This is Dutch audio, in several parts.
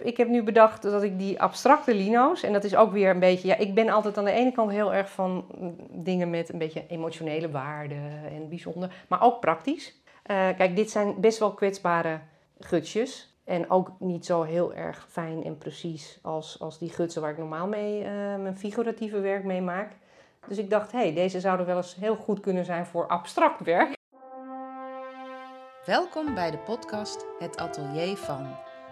Ik heb nu bedacht dat ik die abstracte lino's, en dat is ook weer een beetje, ja, ik ben altijd aan de ene kant heel erg van dingen met een beetje emotionele waarde en bijzonder, maar ook praktisch. Eh, kijk, dit zijn best wel kwetsbare gutsjes. En ook niet zo heel erg fijn en precies als, als die gutsen waar ik normaal mee eh, mijn figuratieve werk mee maak. Dus ik dacht, hé, hey, deze zouden wel eens heel goed kunnen zijn voor abstract werk. Welkom bij de podcast Het Atelier van,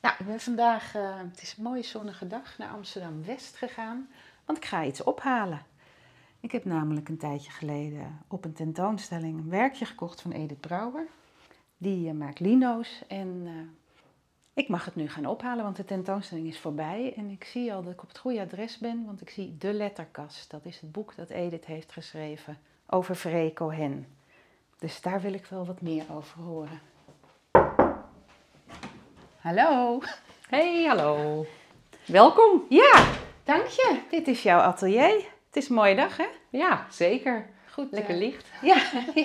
nou, ik ben vandaag, uh, het is een mooie zonnige dag, naar Amsterdam-West gegaan, want ik ga iets ophalen. Ik heb namelijk een tijdje geleden op een tentoonstelling een werkje gekocht van Edith Brouwer. Die uh, maakt lino's en uh, ik mag het nu gaan ophalen, want de tentoonstelling is voorbij. En ik zie al dat ik op het goede adres ben, want ik zie De Letterkast. Dat is het boek dat Edith heeft geschreven over Free Cohen. Dus daar wil ik wel wat meer over horen. Hallo. Hey, hallo. Welkom. Ja, dank je. Dit is jouw atelier. Het is een mooie dag, hè? Ja, zeker. Goed. Lekker uh, licht. Ja,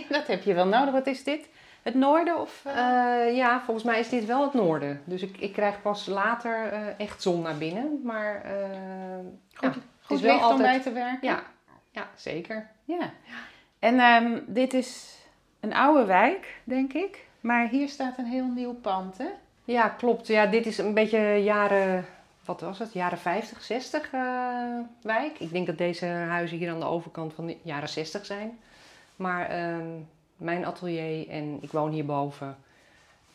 dat heb je wel nodig. Wat is dit? Het noorden of? Uh... Uh, ja, volgens mij is dit wel het noorden. Dus ik, ik krijg pas later echt zon naar binnen. Maar goed, ja, goed is wel altijd... om bij te werken. Ja, ja zeker. Ja. En um, dit is een oude wijk, denk ik. Maar hier staat een heel nieuw pand, hè? Ja, klopt. Ja, dit is een beetje jaren, wat was het, jaren 50, 60 uh, wijk. Ik denk dat deze huizen hier aan de overkant van de jaren 60 zijn. Maar uh, mijn atelier en ik woon hierboven,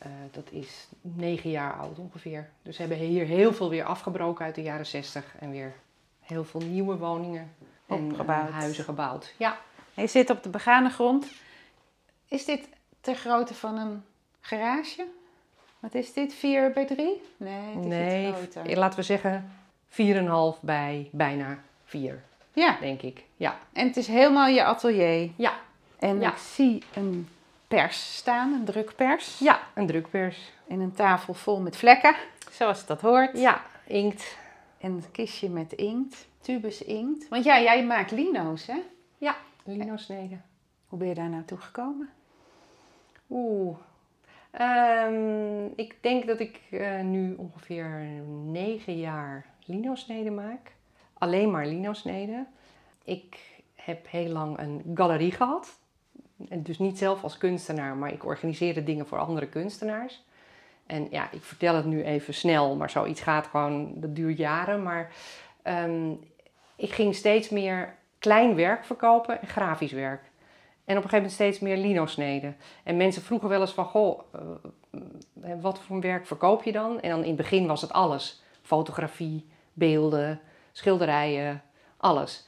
uh, dat is negen jaar oud ongeveer. Dus we hebben hier heel veel weer afgebroken uit de jaren 60 en weer heel veel nieuwe woningen en uh, huizen gebouwd. Ja. Je zit op de begane grond. Is dit ter grootte van een garage? Wat is dit? 4 bij 3? Nee, het is nee, iets groter. laten we zeggen 4,5 bij bijna 4. Ja. Denk ik. Ja. En het is helemaal je atelier. Ja. En ja. ik zie een pers staan, een drukpers. Ja, een drukpers. En een tafel vol met vlekken, zoals dat hoort. Ja, inkt. En een kistje met inkt, tubus inkt. Want ja, jij maakt lino's, hè? Ja, lino-sneden. Hoe ben je daar naartoe gekomen? Oeh, Um, ik denk dat ik uh, nu ongeveer negen jaar lino-sneden maak. Alleen maar lino-sneden. Ik heb heel lang een galerie gehad. Dus niet zelf als kunstenaar, maar ik organiseerde dingen voor andere kunstenaars. En ja, ik vertel het nu even snel, maar zoiets gaat gewoon, dat duurt jaren. Maar um, ik ging steeds meer klein werk verkopen en grafisch werk. En op een gegeven moment steeds meer lino-sneden. En mensen vroegen wel eens van, goh, uh, wat voor werk verkoop je dan? En dan in het begin was het alles. Fotografie, beelden, schilderijen, alles.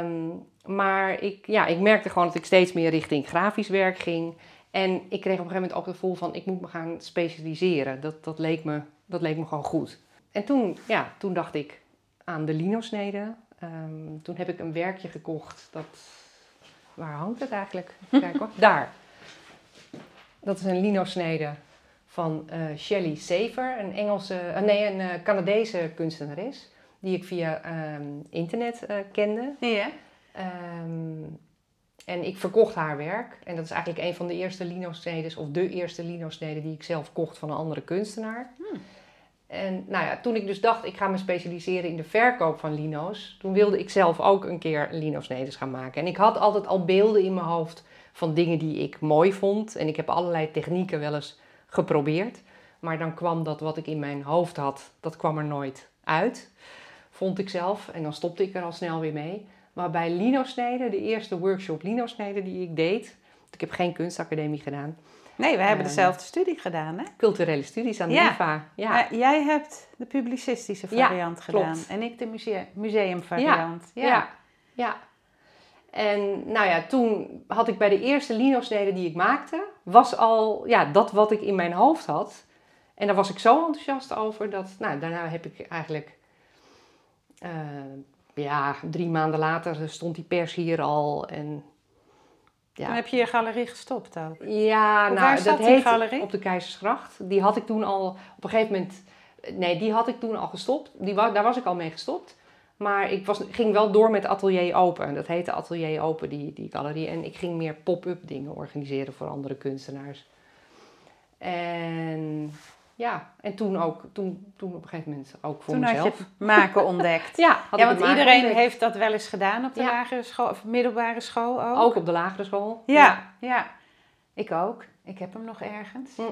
Um, maar ik, ja, ik merkte gewoon dat ik steeds meer richting grafisch werk ging. En ik kreeg op een gegeven moment ook het gevoel van, ik moet me gaan specialiseren. Dat, dat, leek, me, dat leek me gewoon goed. En toen, ja, toen dacht ik aan de lino-sneden. Um, toen heb ik een werkje gekocht dat waar hangt het eigenlijk? Kijk hoor. Daar. Dat is een lino-snede van uh, Shelley Saver, een Engelse, uh, nee, een uh, Canadese kunstenares, die ik via um, internet kende. Ja. Um, en ik verkocht haar werk. En dat is eigenlijk een van de eerste lino-snedes, of de eerste lino-snede die ik zelf kocht van een andere kunstenaar. Hmm. En nou ja, toen ik dus dacht, ik ga me specialiseren in de verkoop van lino's, toen wilde ik zelf ook een keer lino-snedes gaan maken. En ik had altijd al beelden in mijn hoofd van dingen die ik mooi vond. En ik heb allerlei technieken wel eens geprobeerd. Maar dan kwam dat wat ik in mijn hoofd had, dat kwam er nooit uit, vond ik zelf. En dan stopte ik er al snel weer mee. Maar bij lino-sneden, de eerste workshop lino-sneden die ik deed, ik heb geen kunstacademie gedaan, Nee, we hebben dezelfde studie gedaan, hè? Culturele studies aan de ja. IVA. Ja. Maar jij hebt de publicistische variant ja, gedaan klopt. en ik de museumvariant. Ja. Ja. ja. En nou ja, toen had ik bij de eerste lino-snede die ik maakte, was al ja, dat wat ik in mijn hoofd had. En daar was ik zo enthousiast over dat, nou, daarna heb ik eigenlijk Eh, ja, drie maanden later stond die pers hier al. En, ja. Toen heb je je galerie gestopt ook? Ja, nou, waar dat heet galerie? op de Keizersgracht. Die had ik toen al, op een gegeven moment... Nee, die had ik toen al gestopt. Die, daar was ik al mee gestopt. Maar ik was, ging wel door met Atelier Open. Dat heette Atelier Open, die, die galerie. En ik ging meer pop-up dingen organiseren voor andere kunstenaars. En ja, en toen ook, toen, toen op een gegeven moment ook voor toen mezelf. Toen had je het maken ontdekt. ja, ja want iedereen heeft dat wel eens gedaan op de lagere school, of middelbare school ook. Ook op de lagere school. Ja, ja. Ik ook. Ik heb hem nog ergens. Hm.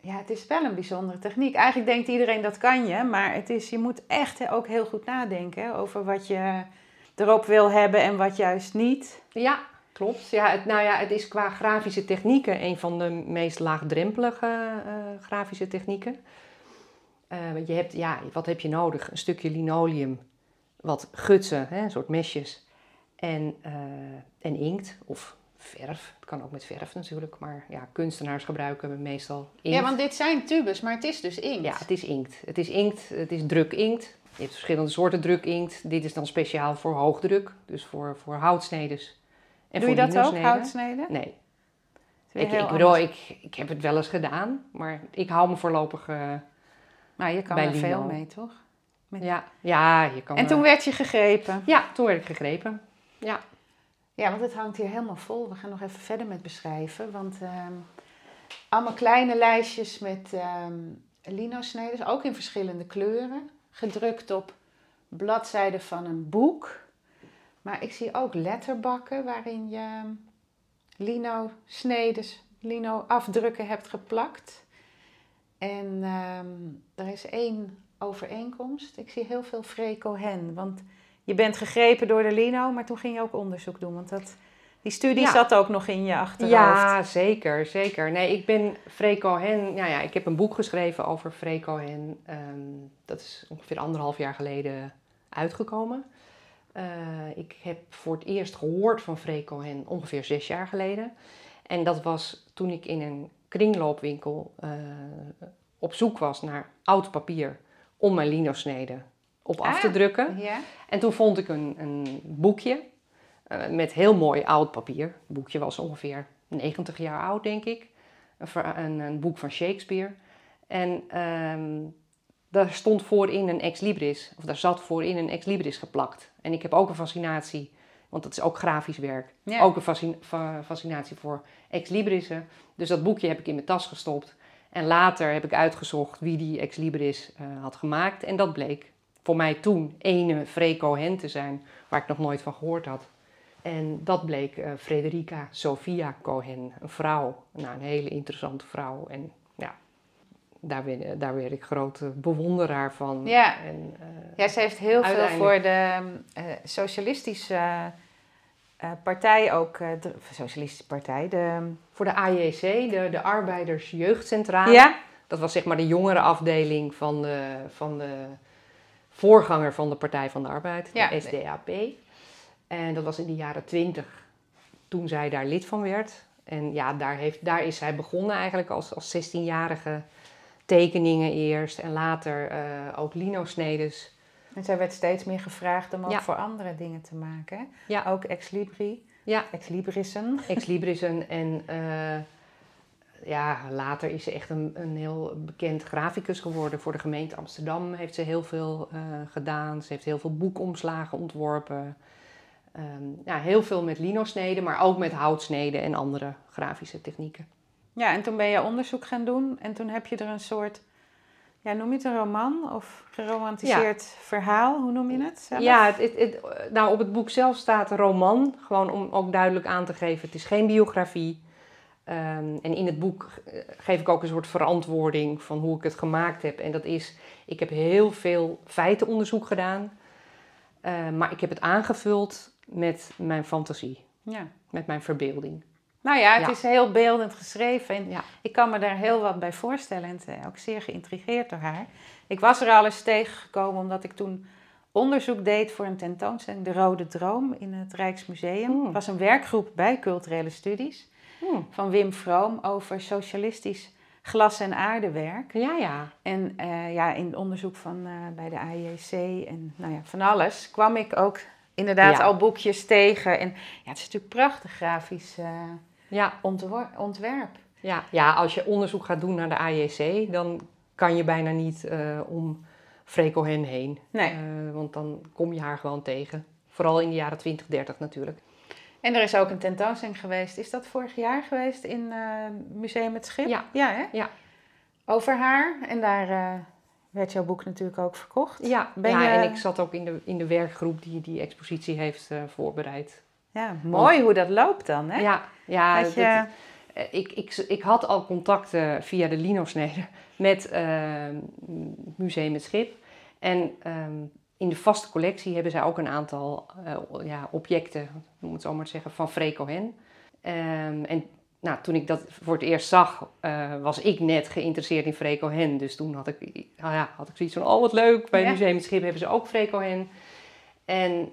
Ja, het is wel een bijzondere techniek. Eigenlijk denkt iedereen dat kan je, maar het is, je moet echt ook heel goed nadenken over wat je erop wil hebben en wat juist niet. Ja, klopt. Ja, het, nou ja, het is qua grafische technieken een van de meest laagdrempelige uh, grafische technieken. Uh, je hebt, ja, wat heb je nodig? Een stukje linoleum, wat gutsen, hè, een soort mesjes, en, uh, en inkt of verf. Het kan ook met verf natuurlijk, maar ja, kunstenaars gebruiken meestal inkt. Ja, want dit zijn tubes, maar het is dus inkt. Ja, het is inkt. Het is inkt, het is druk inkt. Je hebt verschillende soorten druk inkt. Dit is dan speciaal voor hoogdruk, dus voor, voor houtsnedes. En Doe je dat ook, houtsneden? Nee. Ik, ik bedoel, ik, ik heb het wel eens gedaan, maar ik hou me voorlopig uh, Nou, je kan er veel mee, toch? Met... Ja, ja, je kan... En toen werd je gegrepen? Ja, toen werd ik gegrepen, ja. Ja, want het hangt hier helemaal vol. We gaan nog even verder met beschrijven. Want um, allemaal kleine lijstjes met um, lino-sneden, ook in verschillende kleuren. Gedrukt op bladzijden van een boek. Maar ik zie ook letterbakken waarin je ehm, lino-snedes, lino-afdrukken hebt geplakt. En um, er is één overeenkomst. Ik zie heel veel Freco Hen. Want je bent gegrepen door de lino, maar toen ging je ook onderzoek doen. Want dat, die studie zat ook nog in je achterhoofd. Ja, zeker, zeker. Nee, ik ben Freco Hen. Ja, ja, ik heb een boek geschreven over Freco Hen. Um, dat is ongeveer anderhalf jaar geleden uitgekomen. Uh, ik heb voor het eerst gehoord van Freco Hen ongeveer zes jaar geleden. En dat was toen ik in een kringloopwinkel uh, op zoek was naar oud papier om mijn lino-sneden op af te ah, drukken. Ja. En toen vond ik een, een boekje uh, met heel mooi oud papier. Het boekje was ongeveer 90 jaar oud, denk ik. Een, een boek van Shakespeare. En um, daar stond voorin een ex libris, of daar zat voorin een ex libris geplakt. En ik heb ook een fascinatie, want dat is ook grafisch werk, ja. ook een fascinatie voor ex librissen. Dus dat boekje heb ik in mijn tas gestopt. En later heb ik uitgezocht wie die ex libris uh, had gemaakt. En dat bleek voor mij toen ene Freco Hen te zijn, waar ik nog nooit van gehoord had. En dat bleek uh, Frederica Sophia Cohen, een vrouw, nou, een hele interessante vrouw. En daar, daar werd ik grote bewonderaar van. Ja, en, uh, ja ze heeft heel veel voor de uh, socialistische partij ook, de socialistische partij, de... Voor de AJC, de, de Arbeiders Jeugdcentrale. Ja. Dat was zeg maar de jongere afdeling van de, van de voorganger van de Partij van de Arbeid, de ja. SDAP. En dat was in de jaren twintig, toen zij daar lid van werd. En ja, daar, heeft, daar is zij begonnen eigenlijk als, als 16-jarige tekeningen eerst en later uh, ook lino-snedes. En zij werd steeds meer gevraagd om ook voor andere dingen te maken. Ja. Ook ex libri. Ja. Ex librissen. Ex en uh, ja, later is ze echt een, een heel bekend graficus geworden. Voor de gemeente Amsterdam heeft ze heel veel uh, gedaan. Ze heeft heel veel boekomslagen ontworpen. Um, ja, heel veel met lino-sneden, maar ook met houtsneden en andere grafische technieken. Ja, en toen ben je onderzoek gaan doen en toen heb je er een soort, ja, noem je het een roman of geromantiseerd ja. verhaal? Hoe noem je het zelf? Ja, het, het, het, nou op het boek zelf staat roman, gewoon om ook duidelijk aan te geven, het is geen biografie. Um, en in het boek eh, geef ik ook een soort verantwoording van hoe ik het gemaakt heb. En dat is, ik heb heel veel feitenonderzoek gedaan, uh, maar ik heb het aangevuld met mijn fantasie, ja. met mijn verbeelding. Nou ja, het is heel beeldend geschreven en ja. ik kan me daar heel wat bij voorstellen en ben ook zeer geïntrigeerd door haar. Ik was er al eens tegengekomen omdat ik toen onderzoek deed voor een tentoonstelling, De Rode Droom, in het Rijksmuseum. Mm. Het was een werkgroep bij culturele studies mm. van Wim Vroom over socialistisch glas- en aardewerk. Ja, ja. En eh, ja, in het onderzoek van, eh, bij de AIEC en nou ja, van alles kwam ik ook inderdaad Ja. al boekjes tegen. En ja, het is natuurlijk prachtig grafisch eh, Ja, ontwerp. ja. ja, als je onderzoek gaat doen naar de AJC, dan kan je bijna niet eh, om Freco Hen heen. Nee. Eh, want dan kom je haar gewoon tegen. Vooral in de jaren 20, 30 natuurlijk. En er is ook een tentoonstelling geweest. Is dat vorig jaar geweest in eh Museum Het Schip? Ja. Ja, hè? Ja. Over haar. En daar werd jouw boek natuurlijk ook verkocht. Ja, Ben ja je- en ik zat ook in de, in de werkgroep die die expositie heeft voorbereid. Ja, mooi hoe dat loopt dan, hè? Ja, ja Dat je, dat- eh, ik, ik, ik had al contacten via de Lino-snede met eh, Museum Het Schip. En ehm, in de vaste collectie hebben zij ook een aantal eh, ja, objecten, noem het zo maar te zeggen, van Freco Hen. Ehm, en nou, toen ik dat voor het eerst zag, eh, was ik net geïnteresseerd in Freco Hen. Dus toen had ik, nou ja, had ik zoiets van, oh wat leuk, bij Ja. Museum Het Schip hebben ze ook Freco Hen. En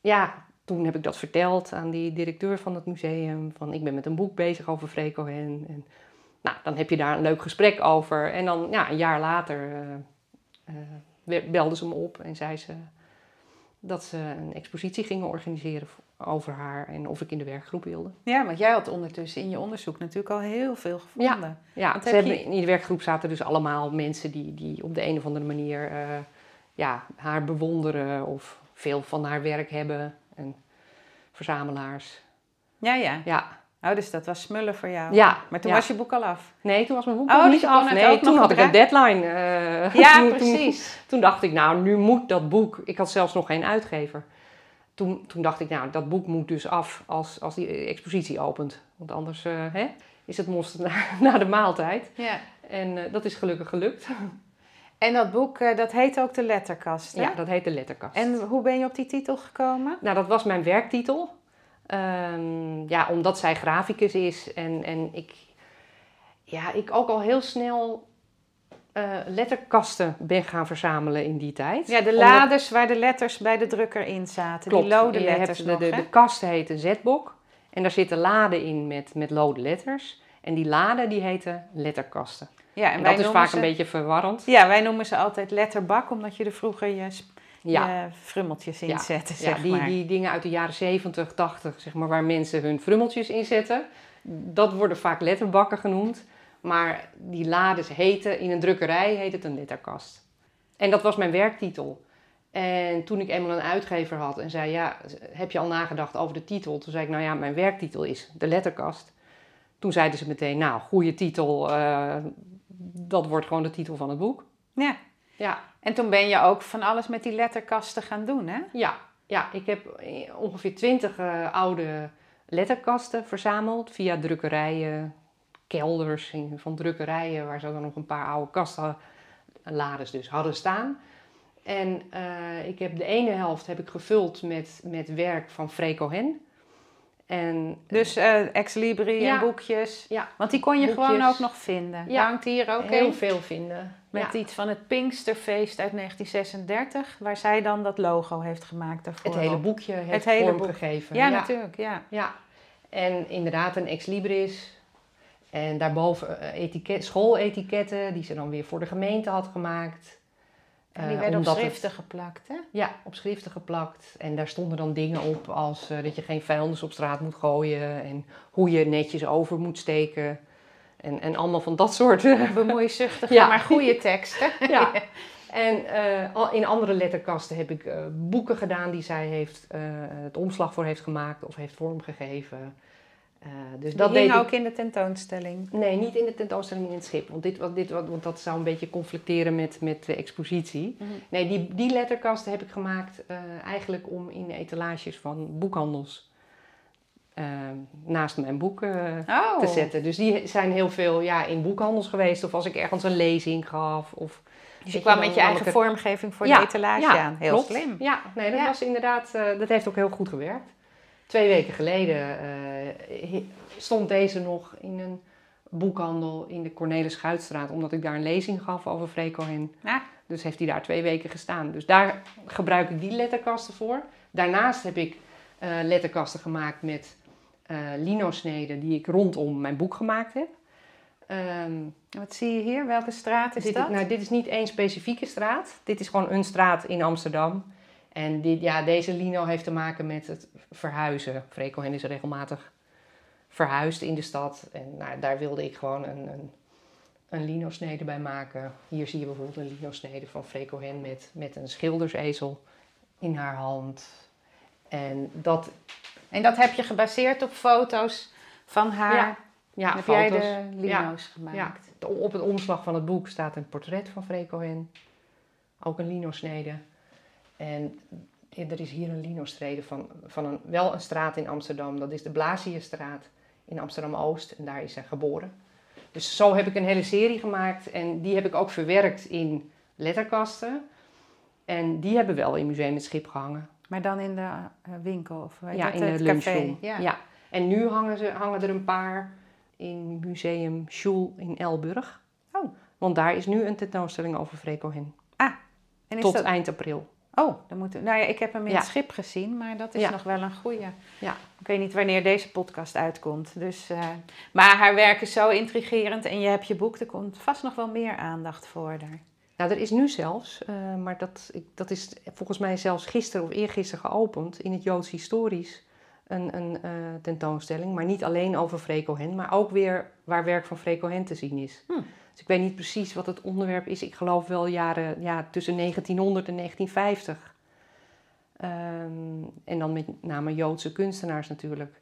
ja, toen heb ik dat verteld aan die directeur van het museum. Van ik ben met een boek bezig over Freco. En nou, dan heb je daar een leuk gesprek over. En dan ja, een jaar later eh, eh, we- belde ze me op en zei ze dat ze een expositie gingen organiseren over haar en of ik in de werkgroep wilde. ja, want jij had ondertussen in je onderzoek natuurlijk al heel veel gevonden. Ja, Want ze heb je- in die werkgroep zaten dus allemaal mensen die, die op de een of andere manier eh, ja, haar bewonderen of veel van haar werk hebben. Verzamelaars. Ja, ja. Ja, Oh, dus dat was smullen voor jou. ja. Maar toen ja. was je boek al af. Nee, toen was mijn boek Oh, nog dus niet af. Nee, toen had ik een deadline. eh, Ja, toen- precies. toen dacht ik, nou, nu moet dat boek. Ik had zelfs nog geen uitgever. Toen, toen dacht ik, nou, dat boek moet dus af als, als die expositie opent. Want anders eh, hè, is het monster na, na de maaltijd. Ja. En eh, dat is gelukkig gelukt. En dat boek, eh, dat heet ook De Letterkast, hè? Ja, dat heet de letterkast. En hoe ben je op die titel gekomen? Nou, dat was mijn werktitel. Ehm, ja, omdat zij graficus is en, en ik, ja, ik ook al heel snel eh, letterkasten ben gaan verzamelen in die tijd. Ja, de Omdat- lades waar de letters bij de drukker in zaten. Klopt. Die lode letters nog, de, de kast heet een zetbok en daar zitten laden in met, met lode letters. En die laden die heten letterkasten. Ja, En, dat is vaak ze, een beetje verwarrend. Ja, wij noemen ze altijd letterbak, omdat je er vroeger je, sp- Ja, je frummeltjes in Ja. zette, ja die, maar. die dingen uit de jaren 70, 80, zeg maar, waar mensen hun frummeltjes in zetten. Dat worden vaak letterbakken genoemd. Maar die lades heten, in een drukkerij heet het een letterkast. En dat was mijn werktitel. En toen ik eenmaal een uitgever had en zei, ja, heb je al nagedacht over de titel? Toen zei ik, nou ja, mijn werktitel is de letterkast. Toen zeiden ze meteen, nou, goede titel, eh, dat wordt gewoon de titel van het boek. Ja, Ja, en toen ben je ook van alles met die letterkasten gaan doen, hè? Ja, ja ik heb eh, ongeveer twintig oude letterkasten verzameld via drukkerijen, kelders van drukkerijen waar ze dan nog een paar oude kasten, lades dus, hadden staan. En eh, ik heb de ene helft heb ik gevuld met, met werk van Freco Hen. En Dus eh ex libri Ja. en boekjes. ja, Want die kon je Boekjes. gewoon ook nog vinden. Ja. Hangt hier ook heel veel vinden. Met Ja. iets van het Pinksterfeest uit 1936, waar zij dan dat logo heeft gemaakt daarvoor. Het hele op. boekje heeft Het hele vorm boek. gegeven. Ja, natuurlijk, ja. Ja, en inderdaad een ex libris. En daarboven eh, etiket, schooletiketten die ze dan weer voor de gemeente had gemaakt. En die Eh, op het- schriften geplakt, hè? ja, op schriften geplakt. En daar stonden dan dingen op als eh, dat je geen vuilnis op straat moet gooien. En hoe je netjes over moet steken. En, en allemaal van dat soort. eh, Bemoeizuchtige, Ja. maar goede teksten. ja. En in andere letterkasten heb ik boeken gedaan die zij heeft, het omslag voor heeft gemaakt of heeft vormgegeven. Eh, dus Dat dat deed ik ook in de tentoonstelling. Nee, niet in de tentoonstelling in het schip. Want, dit, dit, want dat zou een beetje conflicteren met, met de expositie. Mhm. Nee, die, die letterkasten heb ik gemaakt eh, eigenlijk om in de etalages van boekhandels eh, naast mijn boek eh, Oh, te zetten. Dus die zijn heel veel ja, in boekhandels geweest. Of als ik ergens een lezing gaf. Of, dus je kwam je, met je eigen vormgeving voor Ja, de etalage ja, aan. Heel klopt. slim. Ja, nee, dat Ja. was inderdaad, dat heeft ook heel goed gewerkt. Twee weken geleden eh, stond deze nog in een boekhandel in de Cornelis Schuitstraat, omdat ik daar een lezing gaf over Freco Hen. Ja. Dus heeft hij daar twee weken gestaan. Dus daar gebruik ik die letterkasten voor. Daarnaast heb ik eh, letterkasten gemaakt met eh lino-sneden die ik rondom mijn boek gemaakt heb. Ehm, Wat zie je hier? Welke straat is dit, dat? Nou, dit is niet één specifieke straat. Dit is gewoon een straat in Amsterdam. En dit, ja, deze lino heeft te maken met het verhuizen. Frecohen is regelmatig verhuisd in de stad. En nou, daar wilde ik gewoon een, een, een lino-snede bij maken. Hier zie je bijvoorbeeld een lino-snede van Frecohen met, met een schildersezel in haar hand. En dat, En dat heb je gebaseerd op foto's van haar. Ja, ja, heb foto's. jij de lino's gemaakt? Ja, op het omslag van het boek staat een portret van Frecohen. Ook een lino-snede. En er is hier een lino-snede van, van een, wel een straat in Amsterdam. Dat is de Blazierstraat in Amsterdam-Oost. En daar is zij geboren. Dus zo heb ik een hele serie gemaakt. En die heb ik ook verwerkt in letterkasten. En die hebben wel in Museum het Schip gehangen. Maar dan in de eh, winkel of Ja, dat? in de Het lunchroom. Ja. Ja. En nu hangen, ze, hangen er een paar in Museum Schul in Elburg. Oh. Want daar is nu een tentoonstelling over Frecohen. En is Tot dat... eind april. Oh, dan moeten Nou ja, ik heb hem in Ja. het schip gezien, maar dat is Ja. nog wel een goeie. Ja. Ik weet niet wanneer deze podcast uitkomt. Dus, eh, maar haar werk is zo intrigerend en je hebt je boek, er komt vast nog wel meer aandacht voor daar. Nou, er is nu zelfs, eh, maar dat, ik, dat is volgens mij zelfs gisteren of eergisteren geopend in het Joods Historisch. Een, een eh, tentoonstelling, maar niet alleen over Frecohen, maar ook weer waar werk van Frecohen te zien is. Hm. Dus ik weet niet precies wat het onderwerp is. Ik geloof wel jaren ja, tussen 1900 en 1950. Ehm, en dan met name Joodse kunstenaars natuurlijk.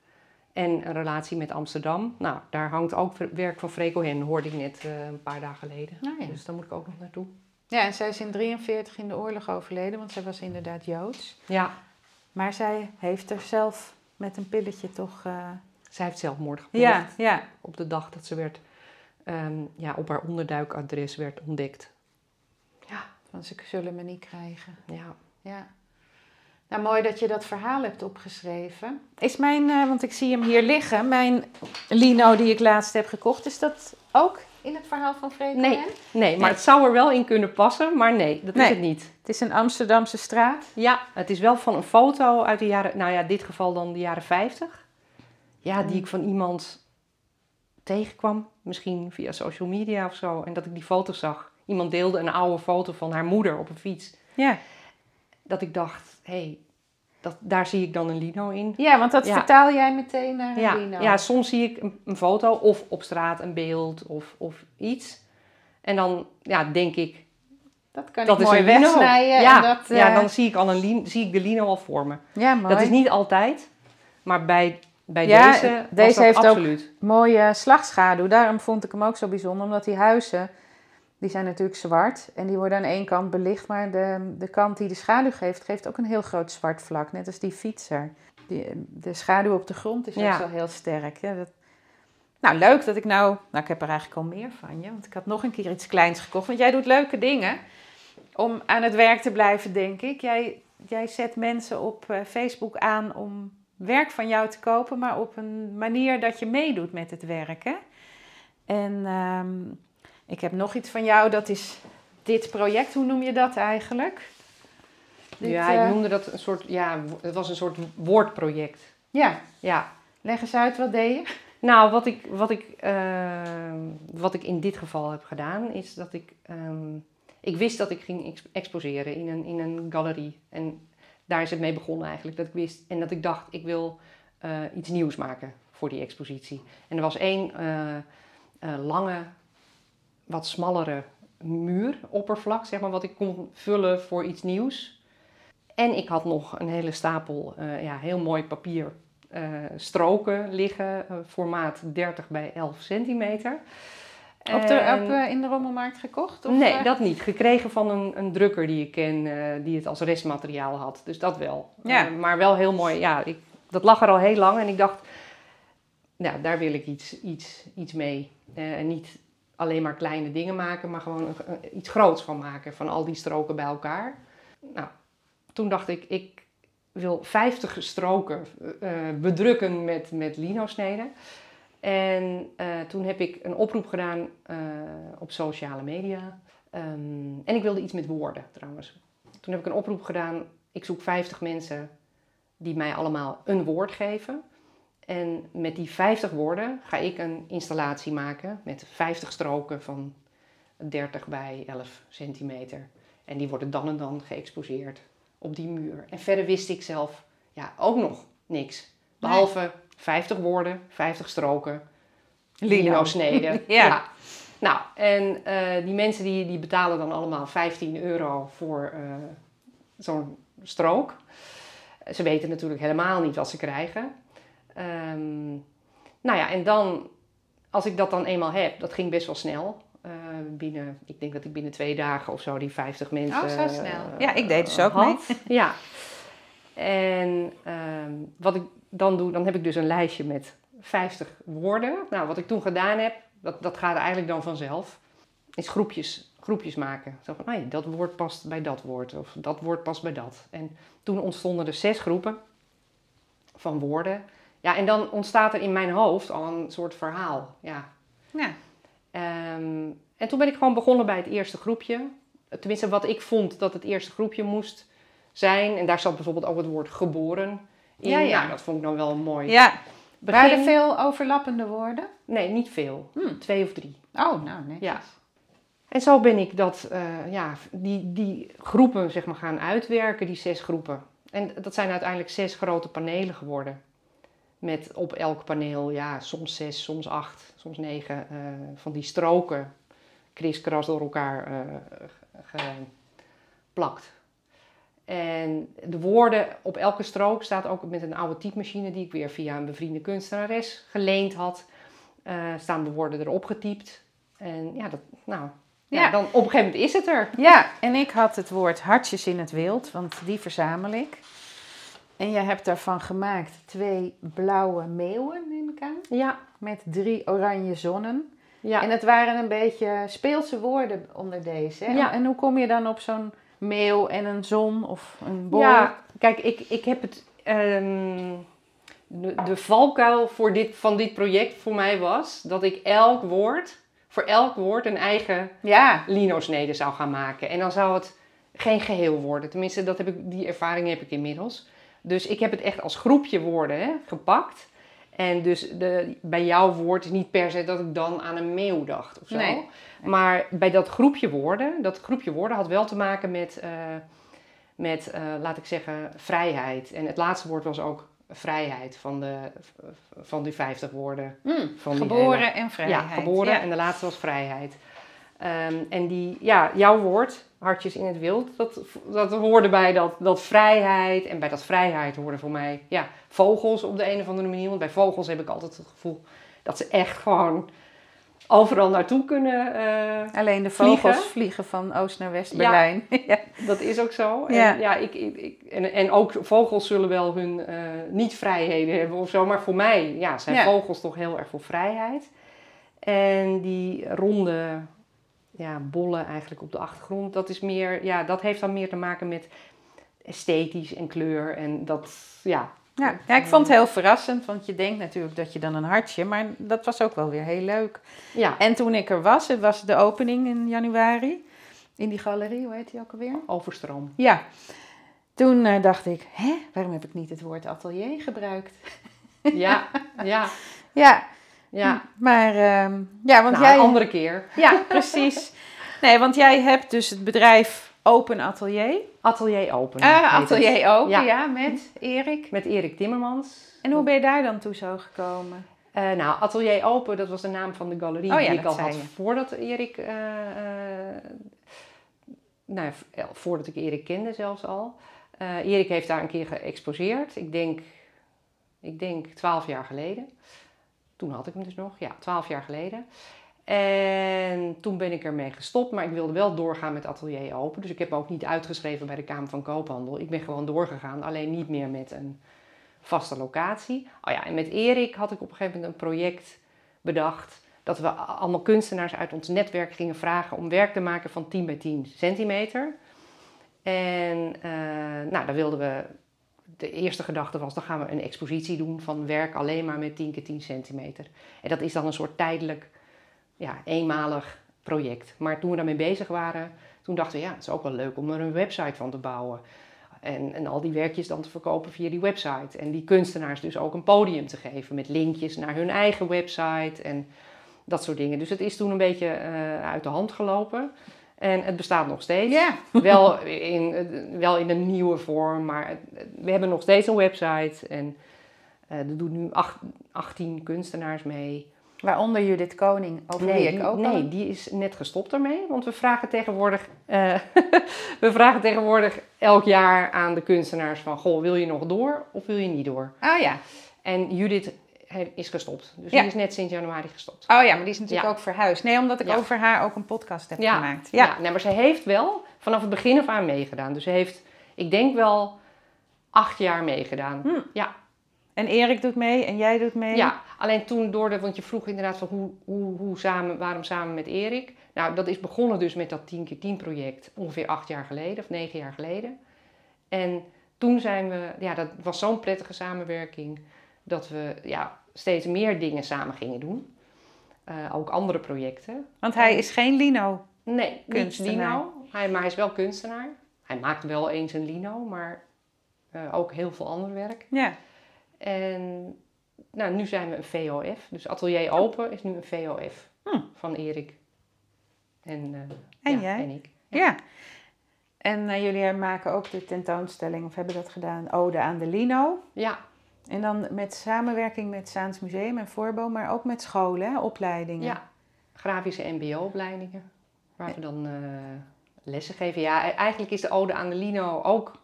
En een relatie met Amsterdam. Nou, daar hangt ook werk van Frecohen, hoorde ik net eh, een paar dagen geleden. Nou ja. Dus daar moet ik ook nog naartoe. Ja, en zij is in 43 in de oorlog overleden, want zij was inderdaad Joods. Ja, Maar zij heeft er zelf met een pilletje toch... eh, zij heeft zelfmoord gepleegd Ja, ja. op de dag dat ze werd, ehm, ja, op haar onderduikadres werd ontdekt. Ja, Van ze zullen me niet krijgen. ja. Ja. Nou, mooi dat je dat verhaal hebt opgeschreven. Is mijn, eh, want ik zie hem hier liggen, mijn lino die ik laatst heb gekocht, is dat ook in het verhaal van Freek Nee. Nee, maar het zou er wel in kunnen passen, maar nee, dat Nee. is het niet. Het is een Amsterdamse straat. Ja, het is wel van een foto uit de jaren, nou ja, in dit geval dan de jaren 50. Ja, die Mm. ik van iemand tegenkwam, misschien via social media of zo. En dat ik die foto zag. Iemand deelde een oude foto van haar moeder op een fiets. Ja, Dat ik dacht, hé, hey, dat, daar zie ik dan een lino in. ja want dat Ja. vertaal jij meteen naar een Ja, lino. ja, soms zie ik een, een foto of op straat een beeld of, of iets. En dan ja, denk ik, dat kan dat ik mooi wegsnijden. Ja, en dat, ja, eh, dan zie ik, al een zie ik de lino al voor me. ja, mooi. Dat is niet altijd, maar bij, bij Ja, deze, deze dat heeft ook- absoluut. Mooie slagschaduw. Daarom vond ik hem ook zo bijzonder. Omdat die huizen, die zijn natuurlijk zwart. En die worden aan één kant belicht. Maar de, de kant die de schaduw geeft, geeft ook een heel groot zwart vlak. Net als die fietser. Die, de schaduw op de grond is Ja. ook zo heel sterk. Ja, dat... Nou, leuk dat ik nou... Nou, ik heb er eigenlijk al meer van je. Want ik had nog een keer iets kleins gekocht. Want jij doet leuke dingen. Om aan het werk te blijven, denk ik. Jij, jij zet mensen op eh, Facebook aan om werk van jou te kopen, maar op een manier dat je meedoet met het werken. En ehm, ik heb nog iets van jou, dat is dit project. Hoe noem je dat eigenlijk? Dit, ja, eh, ik noemde dat een soort, ja, het was een soort woordproject. Ja, Ja. leg eens uit, wat deed je? Nou, wat ik, wat, ik, ehm, wat ik in dit geval heb gedaan, is dat ik... ehm, ik wist dat ik ging ex- exposeren in een, in een galerie. En daar is het mee begonnen eigenlijk. Dat ik wist en dat ik dacht, ik wil eh, iets nieuws maken voor die expositie. En er was één eh, eh, lange, wat smallere muuroppervlak, zeg maar, wat ik kon vullen voor iets nieuws. En ik had nog een hele stapel ja, heel mooi papier stroken liggen, formaat 30 bij 11 centimeter. Op de, op, eh, in de rommelmarkt gekocht? Of, nee, eh? dat niet. Gekregen van een, een drukker die ik ken, eh, die het als restmateriaal had. Dus dat wel. Ja. Maar wel heel mooi. Ja, ik, dat lag er al heel lang en ik dacht, nou, daar wil ik iets, iets, iets mee. En niet alleen maar kleine dingen maken, maar gewoon een- iets groots van maken. Van al die stroken bij elkaar. Nou, toen dacht ik, ik wil 50 stroken bedrukken met, met lino-sneden. En eh, toen heb ik een oproep gedaan eh, op sociale media. Ehm, en ik wilde iets met woorden trouwens. Toen heb ik een oproep gedaan. Ik zoek 50 mensen die mij allemaal een woord geven. En met die 50 woorden ga ik een installatie maken met 50 stroken van 30 bij 11 centimeter. En die worden dan en dan geëxposeerd op die muur. En verder wist ik zelf ja, ook nog niks. Behalve 50 woorden, 50 stroken, lino sneden. Ja. Nou, en eh, die mensen die, die betalen dan allemaal 15 euro voor eh, zo'n strook. Ze weten natuurlijk helemaal niet wat ze krijgen. Ehm, nou ja, en dan, als ik dat dan eenmaal heb, dat ging best wel snel. Eh, binnen, ik denk dat ik binnen twee dagen of zo die 50 mensen. Oh, zo snel. Ja, ik deed dus ook had. mee. Ja. En ehm, wat ik dan doe, dan heb ik dus een lijstje met 50 woorden. Nou, wat ik toen gedaan heb, dat, dat gaat eigenlijk dan vanzelf. Is groepjes, groepjes maken. Zo van, ja, dat woord past bij dat woord. Of dat woord past bij dat. En toen ontstonden er zes groepen van woorden. Ja, en dan ontstaat er in mijn hoofd al een soort verhaal. Ja, Ja. Ehm, en toen ben ik gewoon begonnen bij het eerste groepje. Tenminste, wat ik vond dat het eerste groepje moest zijn. En daar zat bijvoorbeeld ook het woord geboren in. Ja, ja. Nou, dat vond ik dan wel mooi. ja. Begin- Waren er veel overlappende woorden? Nee, niet veel. Hmm. Twee of drie. Oh, nou nee. Ja. En zo ben ik dat, eh, ja, die, die groepen zeg maar, gaan uitwerken, die zes groepen. En dat zijn uiteindelijk zes grote panelen geworden. Met op elk paneel, ja, soms zes, soms acht, soms negen eh, van die stroken kriskras door elkaar eh, geplakt. En de woorden op elke strook staat ook met een oude typemachine die ik weer via een bevriende kunstenares geleend had. eh, staan de woorden erop getypt. En ja, dat, nou, ja. Ja. dan op een gegeven moment is het er. Ja, en ik had het woord hartjes in het wild, want die verzamel ik. En jij hebt daarvan gemaakt twee blauwe meeuwen, neem ik aan. Ja, Met drie oranje zonnen. ja. En het waren een beetje speelse woorden onder deze. Hè? Ja. En hoe kom je dan op zo'n meeuw en een zon of een bol? Ja, kijk, ik, ik heb het. ehm, de, de valkuil voor dit, van dit project voor mij was dat ik elk woord, voor elk woord een eigen ja. lino-snede zou gaan maken. En dan zou het geen geheel worden. Tenminste, dat heb ik, die ervaring heb ik inmiddels. Dus ik heb het echt als groepje woorden hè, gepakt. En dus de, bij jouw woord is niet per se dat ik dan aan een meeuw dacht of zo. Nee. Maar bij dat groepje woorden, dat groepje woorden had wel te maken met, eh, met eh, laat ik zeggen, vrijheid. En het laatste woord was ook vrijheid van, de, van die 50 woorden. Hm, Van geboren en vrijheid. Ja, geboren Ja. en de laatste was vrijheid. Ehm, en die, ja, jouw woord, hartjes in het wild, dat, dat hoorde bij dat, dat vrijheid. En bij dat vrijheid hoorden voor mij ja, vogels op de een of andere manier. Want bij vogels heb ik altijd het gevoel dat ze echt gewoon overal naartoe kunnen. eh, Alleen de vogels Vliegen? vliegen, van oost naar west Ja. Berlijn. Ja. dat is ook zo. En, Ja. ja. ik, ik, ik- en, en ook vogels zullen wel hun eh, niet-vrijheden hebben of zo. Maar voor mij ja, zijn Ja. vogels toch heel erg voor vrijheid. En die ronde ja, bollen eigenlijk op de achtergrond, dat, is meer, ja, dat heeft dan meer te maken met esthetisch en kleur. En dat, ja, Ja. ja, ik vond het heel verrassend, want je denkt natuurlijk dat je dan een hartje, maar dat was ook wel weer heel leuk. ja En toen ik er was, het was de opening in januari, in die galerie, hoe heet die ook alweer? overstroom. Ja, toen eh, dacht ik, hè, waarom heb ik niet het woord atelier gebruikt? Ja, ja, Ja, ja. maar ehm, ja, want Nou, jij... een andere keer. Ja, precies. Nee, want jij hebt dus het bedrijf Open Atelier. Atelier open. Ah, atelier Open, ja. Ja. met Erik. Met Erik Timmermans. En hoe ben je daar dan toe zo gekomen? Eh, nou, Atelier Open, dat was de naam van de galerie Oh ja, die ik al had je. voordat Erik... eh, eh, nou, voordat ik Erik kende zelfs al. Erik heeft daar een keer geëxposeerd. Ik denk, ik denk 12 jaar geleden. Toen had ik hem dus nog. Ja, 12 jaar geleden. En toen ben ik ermee gestopt, maar ik wilde wel doorgaan met Atelier Open. Dus ik heb me ook niet uitgeschreven bij de Kamer van Koophandel. Ik ben gewoon doorgegaan, alleen niet meer met een vaste locatie. Oh ja, en met Erik had ik op een gegeven moment een project bedacht. Dat we allemaal kunstenaars uit ons netwerk gingen vragen om werk te maken van 10 bij 10 centimeter. En eh, nou, daar wilden we. De eerste gedachte was: dan gaan we een expositie doen van werk alleen maar met 10 keer 10 centimeter. En dat is dan een soort tijdelijk, ja, eenmalig project. Maar toen we daarmee bezig waren, toen dachten we: ja, het is ook wel leuk om er een website van te bouwen. en, en al die werkjes dan te verkopen via die website. En die kunstenaars dus ook een podium te geven met linkjes naar hun eigen website en dat soort dingen. Dus het is toen een beetje eh, uit de hand gelopen. En het bestaat nog steeds. Ja. Wel, in, wel in een nieuwe vorm, maar het- we hebben nog steeds een website. En eh, er doen nu acht- 18 kunstenaars mee. Waaronder Judith Koning, over wie ik ook nee, die is net gestopt ermee. Want we vragen tegenwoordig, eh, we vragen tegenwoordig elk jaar aan de kunstenaars van... Goh, wil je nog door of wil je niet door? Oh ja. En Judith is gestopt. Dus Ja. die is net sinds januari gestopt. Oh ja, maar die is natuurlijk Ja. ook verhuisd. Nee, omdat ik Ja. over haar ook een podcast heb gemaakt. ja. nee, maar ze heeft wel vanaf het begin af aan meegedaan. Dus ze heeft, ik denk wel, acht jaar meegedaan. Hm. Ja, En Erik doet mee en jij doet mee. ja, alleen toen door de, want je vroeg inderdaad van hoe, hoe, hoe samen, waarom samen met Erik. Nou, dat is begonnen dus met dat 10 keer 10 project ongeveer acht jaar geleden of negen jaar geleden. En toen zijn we, ja, dat was zo'n prettige samenwerking dat we ja, steeds meer dingen samen gingen doen. Eh, ook andere projecten. Want hij is geen lino. Nee, niet Kunstenaar. lino. Hij, maar hij is wel kunstenaar. Hij maakt wel eens een lino, maar eh, ook heel veel ander werk. Ja. En nou, nu zijn we een VOF. Dus Atelier Open is nu een VOF Hm. van Erik. En, En eh, ja, jij? En ik. Ja. En eh, jullie maken ook de tentoonstelling, of hebben dat gedaan, Ode aan de Lino. Ja, En dan met samenwerking met Saans Museum en Voorbo, maar ook met scholen, hè, opleidingen. ja. grafische mbo-opleidingen. Waar we dan eh, lessen geven. Ja, e- eigenlijk is de Ode aan de Lino ook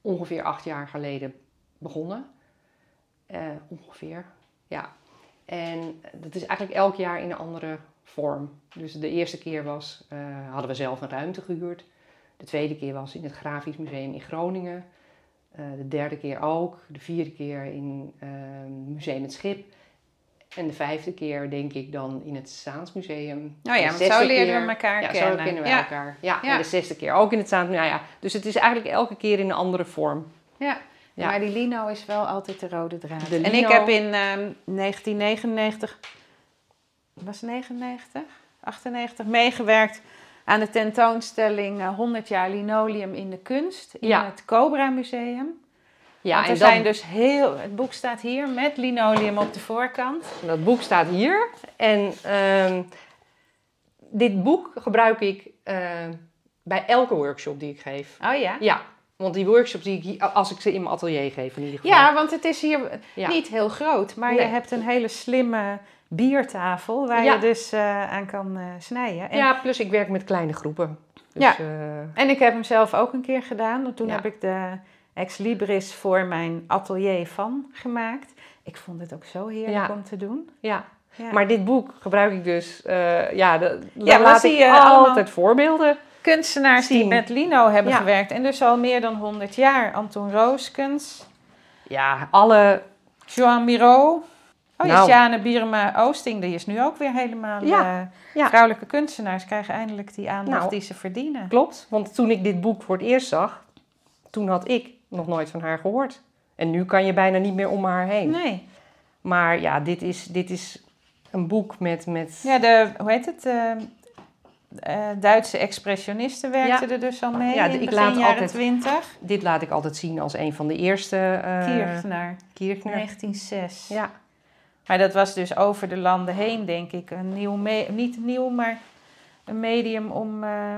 ongeveer acht jaar geleden begonnen. Eh, ongeveer, ja. En dat is eigenlijk elk jaar in een andere vorm. Dus de eerste keer was, eh, hadden we zelf een ruimte gehuurd. De tweede keer was in het Grafisch Museum in Groningen. Eh, de derde keer ook. De vierde keer in eh, Museum het Schip. En de vijfde keer denk ik dan in het Saans Museum. Nou ja, De want zo leren keer- we elkaar ja, kennen. zo kennen we ja. elkaar. Ja, Ja. en de zesde keer ook in het Saans nou ja, Dus het is eigenlijk elke keer in een andere vorm. Ja. Ja. maar die lino is wel altijd de rode draad. De En ik heb in ehm 1999, was het 99, 98, meegewerkt aan de tentoonstelling eh, 100 jaar linoleum in de kunst in Ja. het Cobra Museum. Ja, Want er en zijn dus heel, het boek staat hier met linoleum op de voorkant. dat boek staat hier. En ehm, dit boek gebruik ik eh, bij elke workshop die ik geef. Oh ja? Ja, want die workshops die ik als ik ze in mijn atelier geef in ieder geval. Ja, want het is hier Ja. niet heel groot, maar je hebt een hele slimme biertafel waar Ja. je dus eh, aan kan eh, snijden. En, ja, plus ik werk met kleine groepen. Dus, Ja. eh, en ik heb hem zelf ook een keer gedaan. Toen Ja. heb ik de Ex Libris voor mijn atelier van gemaakt. Ik vond het ook zo heerlijk Ja. om te doen. ja. Ja. Maar dit boek gebruik ik dus, ja, de, laat zie ik je altijd voorbeelden. Kunstenaars die met lino hebben Ja. gewerkt. En dus al meer dan 100 jaar. Anton Rooskens, Ja, alle, Joan Miro. Oh, Nou. Jane Bierma Oosting, die is nu ook weer helemaal... Ja, eh, ja. Vrouwelijke kunstenaars krijgen eindelijk die aandacht Nou. die ze verdienen. klopt. Want toen ik dit boek voor het eerst zag, toen had ik nog nooit van haar gehoord. En nu kan je bijna niet meer om haar heen. Nee. Maar ja, dit is, dit is een boek met, met Ja, de, hoe heet het? eh, Duitse expressionisten werkten Ja. er dus al mee Ja, in ik begin laat jaren altijd- 20. dit laat ik altijd zien als een van de eerste. Kirchner, Kirchner. 1906. Ja, Maar dat was dus over de landen heen, denk ik. Een nieuw, niet nieuw, maar een medium om... eh,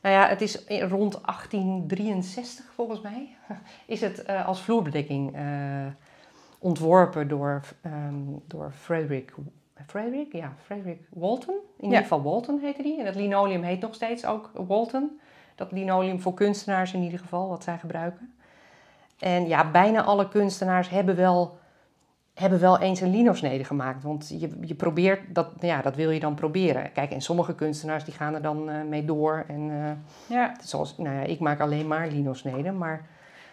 nou ja, het is rond 1863 volgens mij. Is het eh, als vloerbedekking eh, ontworpen door, ehm, door Frederick. Frederick? Ja, Frederick Walton. In ieder geval Walton heette die. En dat linoleum heet nog steeds ook Walton. Dat linoleum voor kunstenaars in ieder geval, wat zij gebruiken. En ja, bijna alle kunstenaars hebben wel, hebben wel eens een linosnede gemaakt. Want je, je probeert, dat, ja, dat wil je dan proberen. Kijk, en sommige kunstenaars die gaan er dan eh, mee door. En eh, ja. zoals, nou ja, ik maak alleen maar linosneden. Maar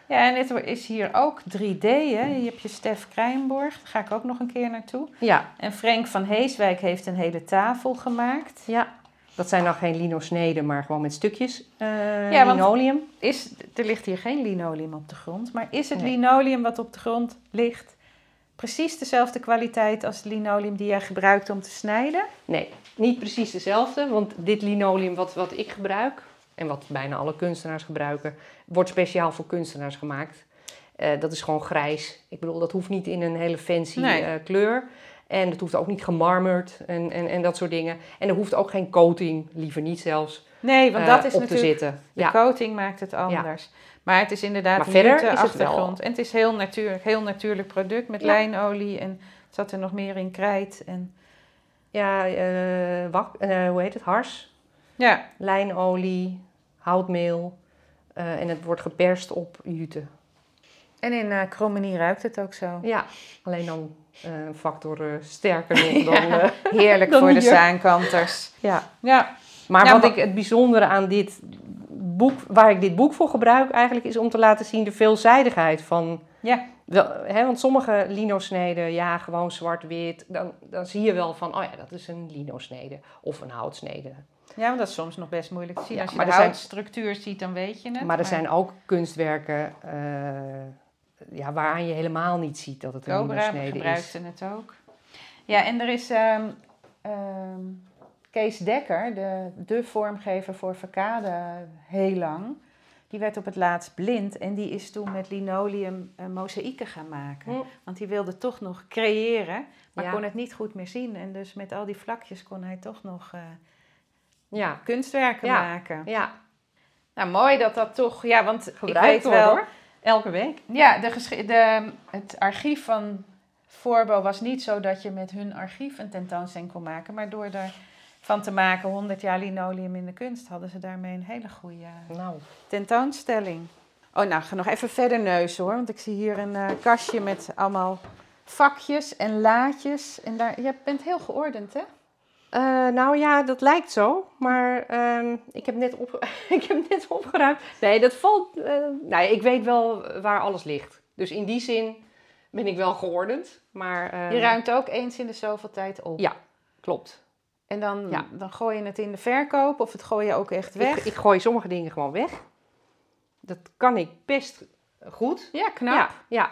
ja, en het is hier ook 3D, hè. Je hebt je Stef Krijnborg, daar ga ik ook nog een keer naartoe. ja, En Frank van Heeswijk heeft een hele tafel gemaakt. ja, dat zijn dan geen linosneden, maar gewoon met stukjes Ja, want- linoleum. Is, er ligt hier geen linoleum op de grond, maar is het Nee. linoleum wat op de grond ligt precies dezelfde kwaliteit als het linoleum die jij gebruikt om te snijden? Nee, niet precies dezelfde. Want dit linoleum wat, wat ik gebruik, en wat bijna alle kunstenaars gebruiken, wordt speciaal voor kunstenaars gemaakt. Eh, dat is gewoon grijs. Ik bedoel, dat hoeft niet in een hele fancy Nee. eh, kleur. En het hoeft ook niet gemarmerd en, en, en dat soort dingen. En er hoeft ook geen coating, liever niet zelfs, Nee, want eh, dat is op natuurlijk... te zitten. De Ja. coating maakt het anders. Maar het is inderdaad Maar een verder wel- achtergrond. En het is heel natuurlijk, heel natuurlijk product met Ja. lijnolie. En het zat er nog meer in krijt. En, Ja, eh, wak, eh, hoe heet het? Hars, ja, lijnolie, houtmeel. eh, en het wordt geperst op jute. en in Krommenie ruikt het ook zo. Ja, alleen dan een factor sterker nog dan... Ja. Heerlijk Dan voor de zaankanters. ja. Ja, Maar Ja, wat ik het bijzondere aan dit boek, waar ik dit boek voor gebruik eigenlijk, is om te laten zien de veelzijdigheid van... ja. Wel, hè, want sommige lino-sneden, ja, gewoon zwart-wit, dan, dan zie je wel van, oh ja, dat is een lino-snede of een houtsnede. ja, want dat is soms nog best moeilijk te zien. Ja, Als je maar de er zijn- houtstructuur ziet, dan weet je het. maar er zijn ook kunstwerken eh, ja, waaraan je helemaal niet ziet dat het een Cobra lino-snede is. gebruikte het ook. Ja, en er is ehm, ehm, Kees Dekker, de, de vormgever voor Verkade, heel lang. Die werd op het laatst blind en die is toen met linoleum uh, mozaïeken gaan maken. Hm. Want die wilde toch nog creëren, maar Ja. kon het niet goed meer zien. En dus met al die vlakjes kon hij toch nog eh, Ja, kunstwerken Ja. maken. ja, Nou, mooi dat dat toch, ja, want ik gebruikt weet wordt wel... hoor. Elke week. Ja, de de, het archief van Forbo was niet zo dat je met hun archief een tentoonstelling kon maken. Maar door ervan te maken 100 jaar linoleum in de kunst hadden ze daarmee een hele goede Nou, tentoonstelling. Oh, nou, ga nog even verder neuzen hoor. Want ik zie hier een eh, kastje met allemaal vakjes en laadjes. En daar, je bent heel geordend, hè? Eh, nou ja, dat lijkt zo, maar ehm, ik, heb net op, ik heb net opgeruimd. Nee, dat valt. eh nou, ik weet wel waar alles ligt. Dus in die zin ben ik wel geordend. Maar, ehm, Je ruimt ook eens in de zoveel tijd op. Ja. Klopt. En dan, Ja. dan gooi je het in de verkoop of het gooi je ook echt weg. Ik, ik gooi sommige dingen gewoon weg. Dat kan ik best goed. Ja, knap. Ja, ja.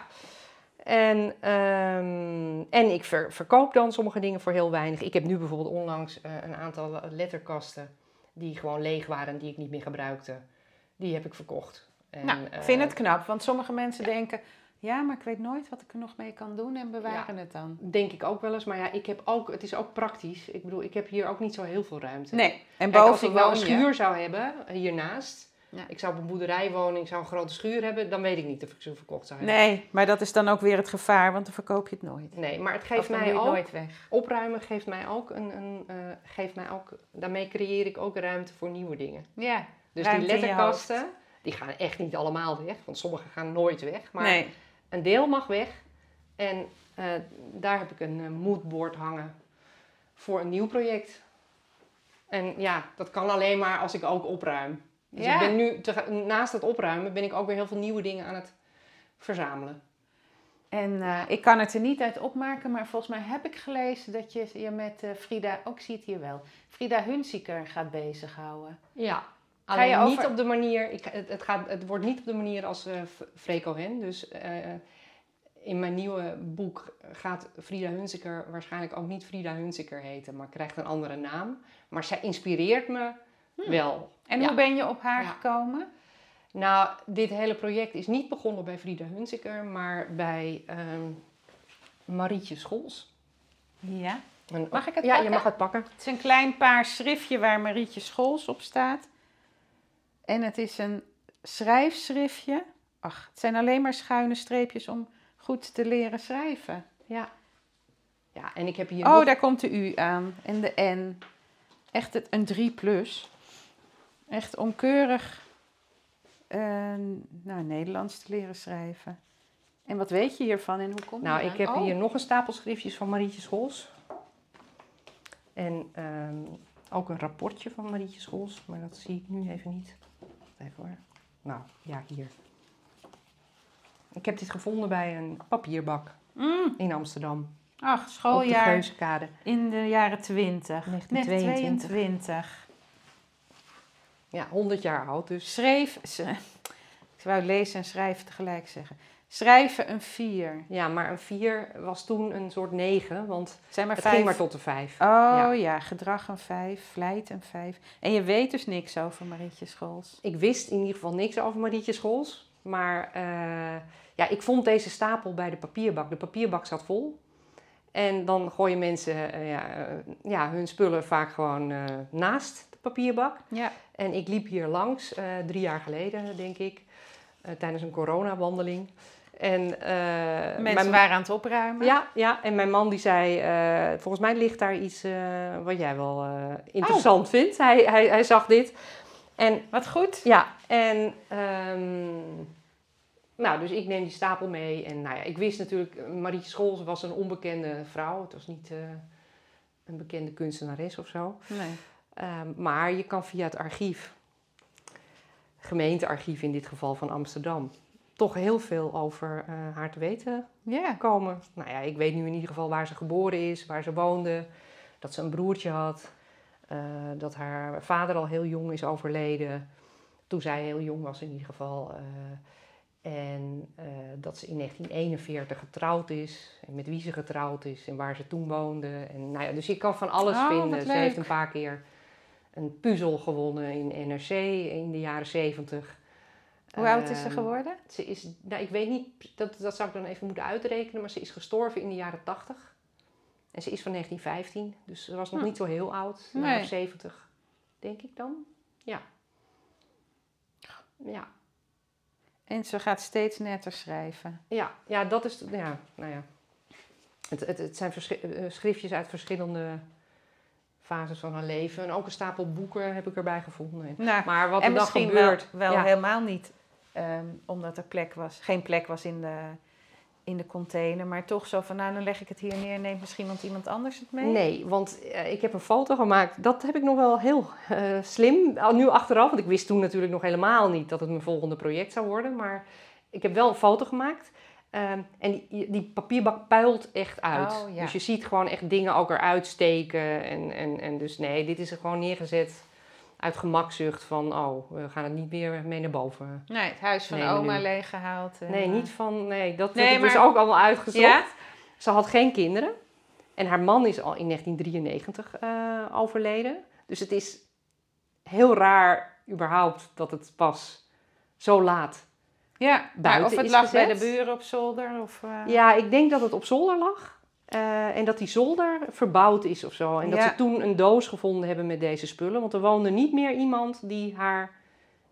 En, ehm, en ik ver- verkoop dan sommige dingen voor heel weinig. Ik heb nu bijvoorbeeld onlangs eh, een aantal letterkasten die gewoon leeg waren en die ik niet meer gebruikte. Die heb ik verkocht. En, Nou, ik eh, vind het knap, want sommige mensen denken... ja, maar ik weet nooit wat ik er nog mee kan doen en bewaren het dan. Denk ik ook wel eens, maar ja, ik heb ook, het is ook praktisch. Ik bedoel, ik heb hier ook niet zo heel veel ruimte. Nee, en Kijk, als boven ik nou een je- schuur zou hebben, eh, hiernaast. Ja. Ik zou op een boerderij wonen, ik zou een grote schuur hebben. Dan weet ik niet of ik ze verkocht zou hebben. Nee, maar dat is dan ook weer het gevaar, want dan verkoop je het nooit. Nee, maar het geeft mij ook, nooit weg. opruimen geeft mij ook een, een eh, geeft mij ook, daarmee creëer ik ook ruimte voor nieuwe dingen. Ja, Dus die letterkasten, die gaan echt niet allemaal weg, want sommige gaan nooit weg. Maar nee. Een deel mag weg. En eh, daar heb ik een eh, moodboard hangen voor een nieuw project. En ja, dat kan alleen maar als ik ook opruim. Dus Ja. ik ben nu, te- naast het opruimen, ben ik ook weer heel veel nieuwe dingen aan het verzamelen. En eh, ik kan het er niet uit opmaken, maar volgens mij heb ik gelezen dat je je met Frida, ook zie het hier wel, Frida Hunziker gaat bezighouden. Ja, alleen je niet op de manier, ik, het, het, gaat, het wordt niet op de manier als F- Freco Hen. Dus eh, in mijn nieuwe boek gaat Frida Hunziker waarschijnlijk ook niet Frida Hunziker heten, maar krijgt een andere naam. Maar zij inspireert me wel. En Ja. hoe ben je op haar Ja. gekomen? Nou, dit hele project is niet begonnen bij Frida Hunziker, maar bij ehm, Marietje Schols. Ja. Een- Mag ik het Ja, je pakken? mag het pakken. Het is een klein paars schriftje waar Marietje Schols op staat. En het is een schrijfschriftje. Ach, het zijn alleen maar schuine streepjes om goed te leren schrijven. Ja. Ja, en ik heb hier Oh, nog- daar komt de U aan en de N. Echt het, een 3 plus. Echt omkeurig eh, nou, Nederlands te leren schrijven. En wat weet je hiervan en hoe kom je Nou, eraan? ik heb Oh, hier nog een stapel schriftjes van Marietje Schols. En ehm, ook een rapportje van Marietje Schols, maar dat zie ik nu even niet. Even hoor. Nou, ja, hier. Ik heb dit gevonden bij een papierbak Mm, in Amsterdam. ach, Op de schooljaar Geuzenkade. in de jaren 20. 1922. 22. Ja, 100 jaar oud dus. Schreef, ze- Ik wou lezen en schrijven tegelijk zeggen. Schrijven een 4. Ja, maar een 4 was toen een soort 9, want Zijn maar het vijf. ging maar tot de 5. Oh Ja. ja. gedrag een 5, vlijt een 5. En je weet dus niks over Marietje Scholz. Ik wist in ieder geval niks over Marietje Scholz. Maar eh, ja, ik vond deze stapel bij de papierbak. De papierbak zat vol. En dan gooien mensen eh, ja, eh, ja, hun spullen vaak gewoon naast de papierbak. Ja. En ik liep hier langs, drie jaar geleden denk ik, tijdens een coronawandeling. En, eh, Mensen mijn- waren aan het opruimen. Ja, ja, en mijn man die zei, eh, volgens mij ligt daar iets eh, wat jij wel interessant Oh. vindt. Hij, hij, hij zag dit. En Wat goed. ja, en ehm, nou, dus ik neem die stapel mee. En nou ja, ik wist natuurlijk, Marietje Scholz was een onbekende vrouw. Het was niet een bekende kunstenares of zo. Nee. Ehm, maar je kan via het archief, gemeentearchief in dit geval van Amsterdam, toch heel veel over eh, haar te weten komen. Nou ja, ik weet nu in ieder geval waar ze geboren is, waar ze woonde, dat ze een broertje had, eh, dat haar vader al heel jong is overleden, toen zij heel jong was in ieder geval. eh, en dat ze in 1941 getrouwd is, en met wie ze getrouwd is en waar ze toen woonde. En, nou ja, dus je kan van alles Oh, vinden. Ze heeft een paar keer een puzzel gewonnen in NRC in de jaren 70. Hoe oud is ze Ehm, geworden? ze is, nou, ik weet niet, dat, dat zou ik dan even moeten uitrekenen, maar ze is gestorven in de jaren 80. En ze is van 1915, dus ze was nog Hm. niet zo heel oud. Een Nee. jaar of 70, denk ik dan. Ja. Ja. En ze gaat steeds netter schrijven. Ja, ja, dat is, ja, nou ja. Het, het, het zijn eh, schriftjes uit verschillende fases van haar leven. En ook een stapel boeken heb ik erbij gevonden. En- Nou, Maar wat er dan gebeurt... wel, wel ja. helemaal niet, ehm, omdat er plek was, geen plek was in de, in de container. Maar toch zo van, nou dan leg ik het hier neer, neemt misschien want iemand anders het mee? Nee, want eh, ik heb een foto gemaakt. Dat heb ik nog wel heel eh, slim. Al Nu achteraf, want ik wist toen natuurlijk nog helemaal niet dat het mijn volgende project zou worden. Maar ik heb wel een foto gemaakt. Ehm, en die, die papierbak puilt echt uit. Oh, ja. Dus je ziet gewoon echt dingen ook eruit steken. En, en, en dus nee, dit is er gewoon neergezet uit gemakzucht van... oh, we gaan het niet meer mee naar boven. Nee, het huis van oma nu- leeggehaald. en, Nee, eh, niet van... Nee, dat Nee, heb ik dus ook allemaal uitgezocht. Ja? Ze had geen kinderen. En haar man is al in 1993 eh, overleden. Dus het is heel raar überhaupt dat het pas zo laat... Ja, buiten of het lag bij de buren op zolder. Of, eh, Ja, ik denk dat het op zolder lag. Eh, en dat die zolder verbouwd is of zo. En dat ze toen een doos gevonden hebben met deze spullen. Want er woonde niet meer iemand die haar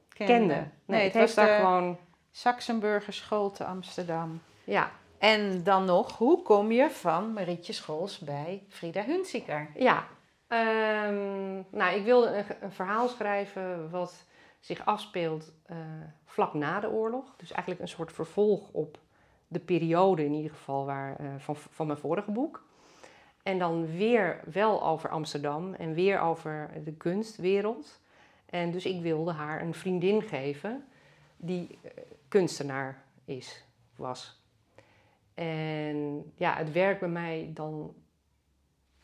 kende. Nee, Nee, het het heeft was daar de gewoon... Saxenburger School te Amsterdam. Ja, En dan nog, hoe kom je van Marietje Scholz bij Frida Hunziker? Ja, ehm, nou, ik wilde een, een verhaal schrijven wat zich afspeelt eh, vlak na de oorlog. Dus eigenlijk een soort vervolg op de periode in ieder geval waar, eh, van, van mijn vorige boek. En dan weer wel over Amsterdam en weer over de kunstwereld. En dus ik wilde haar een vriendin geven die eh, kunstenaar is, was. En ja, het werkt bij mij dan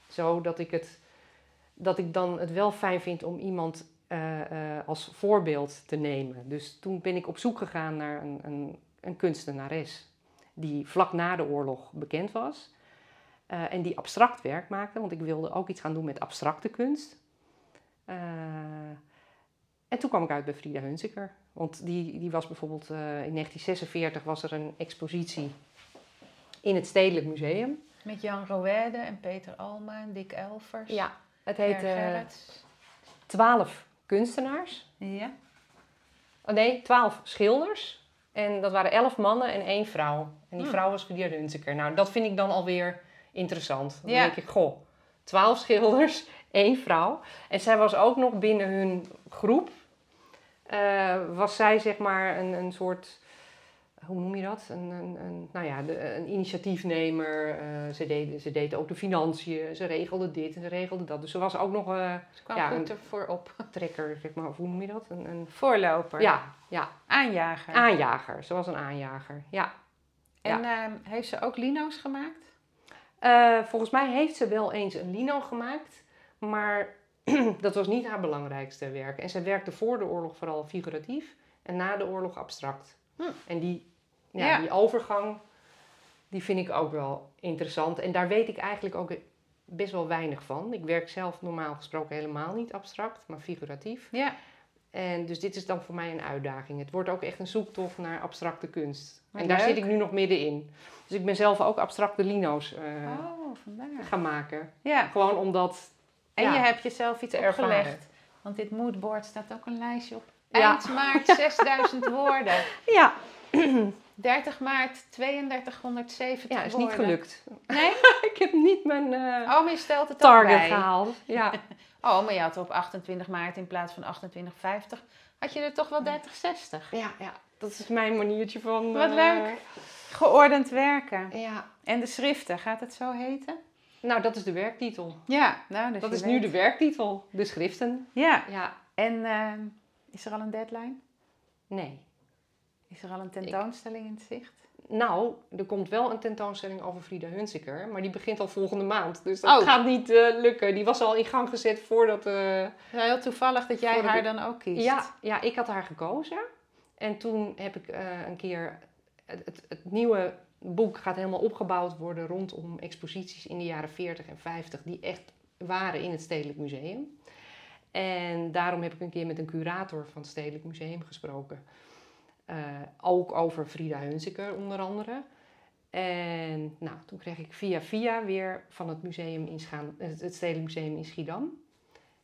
zo dat ik het, dat ik dan het wel fijn vind om iemand eh, als voorbeeld te nemen. Dus toen ben ik op zoek gegaan naar een, een, een kunstenares die vlak na de oorlog bekend was. eh, en die abstract werk maakte, want ik wilde ook iets gaan doen met abstracte kunst. Eh, en toen kwam ik uit bij Frida Hunziker. Want die, die was bijvoorbeeld eh, in 1946 was er een expositie in het Stedelijk Museum. Met Jan Roede en Peter Alma en Dick Elvers. Ja, het Per heet Gerrits. 12 kunstenaars. Ja. Oh nee, 12 schilders. En dat waren 11 mannen en één vrouw. En die Hmm. vrouw was Hunziker. Nou, dat vind ik dan alweer interessant. Dan Ja. denk ik, goh, 12 schilders, één vrouw. En zij was ook nog binnen hun groep. eh, was zij zeg maar een, een soort, hoe noem je dat? Een, een, een, nou ja, de, een initiatiefnemer. eh, ze, deed, ze deed ook de financiën. Ze regelde dit en ze regelde dat. Dus ze was ook nog eh Ze kwam Ja, goed een- ervoor op. trekker, zeg maar. Of hoe noem je dat? Een, een, Voorloper. ja, ja, Aanjager. aanjager. Ze was een aanjager, ja. En ehm, heeft ze ook lino's gemaakt? Eh, volgens mij heeft ze wel eens een lino gemaakt, maar dat was niet haar belangrijkste werk. En ze werkte voor de oorlog vooral figuratief. en na de oorlog abstract. Hm. En die, ja, Ja. die overgang, die vind ik ook wel interessant. En daar weet ik eigenlijk ook best wel weinig van. Ik werk zelf normaal gesproken helemaal niet abstract, maar figuratief. Ja. En dus dit is dan voor mij een uitdaging. Het wordt ook echt een zoektocht naar abstracte kunst. Wat en daar leuk. zit ik nu nog middenin. Dus ik ben zelf ook abstracte lino's eh, Oh, gaan maken. Ja. Gewoon omdat... En ja, je hebt jezelf iets ervaren. opgelegd. Want dit moodboard staat ook een lijstje op. Ja. Eind maart 6000 woorden. Ja, 30 maart 3270 ja is woorden. niet gelukt. Nee? ik heb niet mijn eh, Oh, maar je stelt het target gehaald. Ja. Oh, maar je had op 28 maart in plaats van 2850 had je er toch wel 3060. ja, ja, dat is mijn maniertje van... Wat eh, leuk. Geordend werken. Ja, En de schriften, gaat het zo heten? nou dat is de werktitel. Ja, nou, dus dat is nu de werktitel. De schriften. Ja, Ja, en ehm, is er al een deadline? nee. Is er al een tentoonstelling in het zicht? Nou, er komt wel een tentoonstelling over Frida Hunziker, maar die begint al volgende maand. Dus dat Oh. gaat niet eh, lukken. Die was al in gang gezet voordat... is wel heel toevallig dat jij haar ik- dan ook kiest. Ja, ja, ik had haar gekozen. En toen heb ik eh, een keer... Het, het, het nieuwe boek gaat helemaal opgebouwd worden rondom exposities in de jaren 40 en 50... die echt waren in het Stedelijk Museum. En daarom heb ik een keer met een curator van het Stedelijk Museum gesproken. Eh, ook over Frida Hunziker onder andere. En nou, toen kreeg ik via via weer van het, museum in Schaan, het, het Stedelijk Museum in Schiedam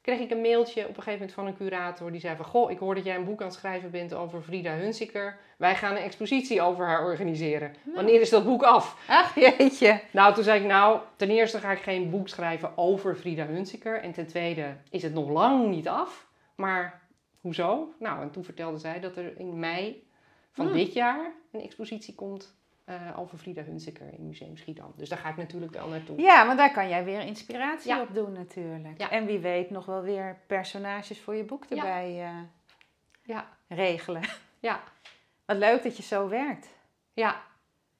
kreeg ik een mailtje op een gegeven moment van een curator. Die zei van, goh, ik hoor dat jij een boek aan het schrijven bent over Frida Hunziker. Wij gaan een expositie over haar organiseren. Wanneer is dat boek af? Ach, jeetje. Nou, toen zei ik, nou, ten eerste ga ik geen boek schrijven over Frida Hunziker. En ten tweede is het nog lang niet af. Maar hoezo? Nou, en toen vertelde zij dat er in mei van Hmm. dit jaar een expositie komt eh, over Frida Hunziker in Museum Schiedam. Dus daar ga ik natuurlijk wel naartoe. Ja, want daar kan jij weer inspiratie Ja. op doen natuurlijk. Ja. En wie weet nog wel weer personages voor je boek Ja. erbij eh, Ja, regelen. ja, Wat leuk dat je zo werkt. ja.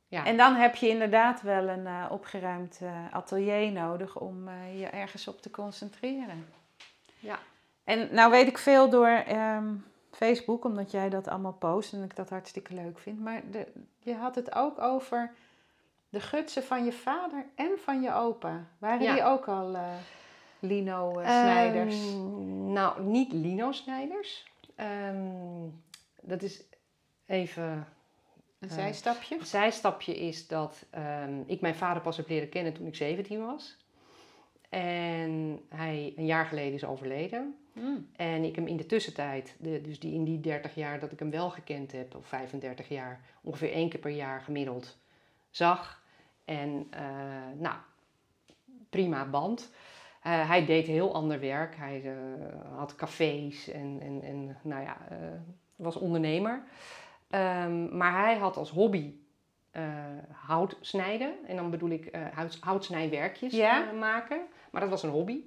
ja. En dan heb je inderdaad wel een eh, opgeruimd atelier nodig om je ergens op te concentreren. Ja. En nou weet ik veel door ehm, Facebook, omdat jij dat allemaal post en ik dat hartstikke leuk vind. Maar de, je had het ook over de gutsen van je vader en van je opa. Waren Ja. die ook al eh, lino-snijders? Ehm, nou, niet lino-snijders. Ehm, dat is even... een eh, zijstapje? Een zijstapje is dat ehm, ik mijn vader pas heb leren kennen toen ik 17 was. En hij een jaar geleden is overleden. Mm. En ik hem in de tussentijd, de, dus die, in die 30 jaar dat ik hem wel gekend heb, of 35 jaar, ongeveer één keer per jaar gemiddeld zag. En eh, nou, prima band. Eh, hij deed heel ander werk. Hij eh, had cafés en, en, en nou ja, was ondernemer. Ehm, maar hij had als hobby hout snijden. En dan bedoel ik hout, houtsnijwerkjes Ja. maken. Maar dat was een hobby.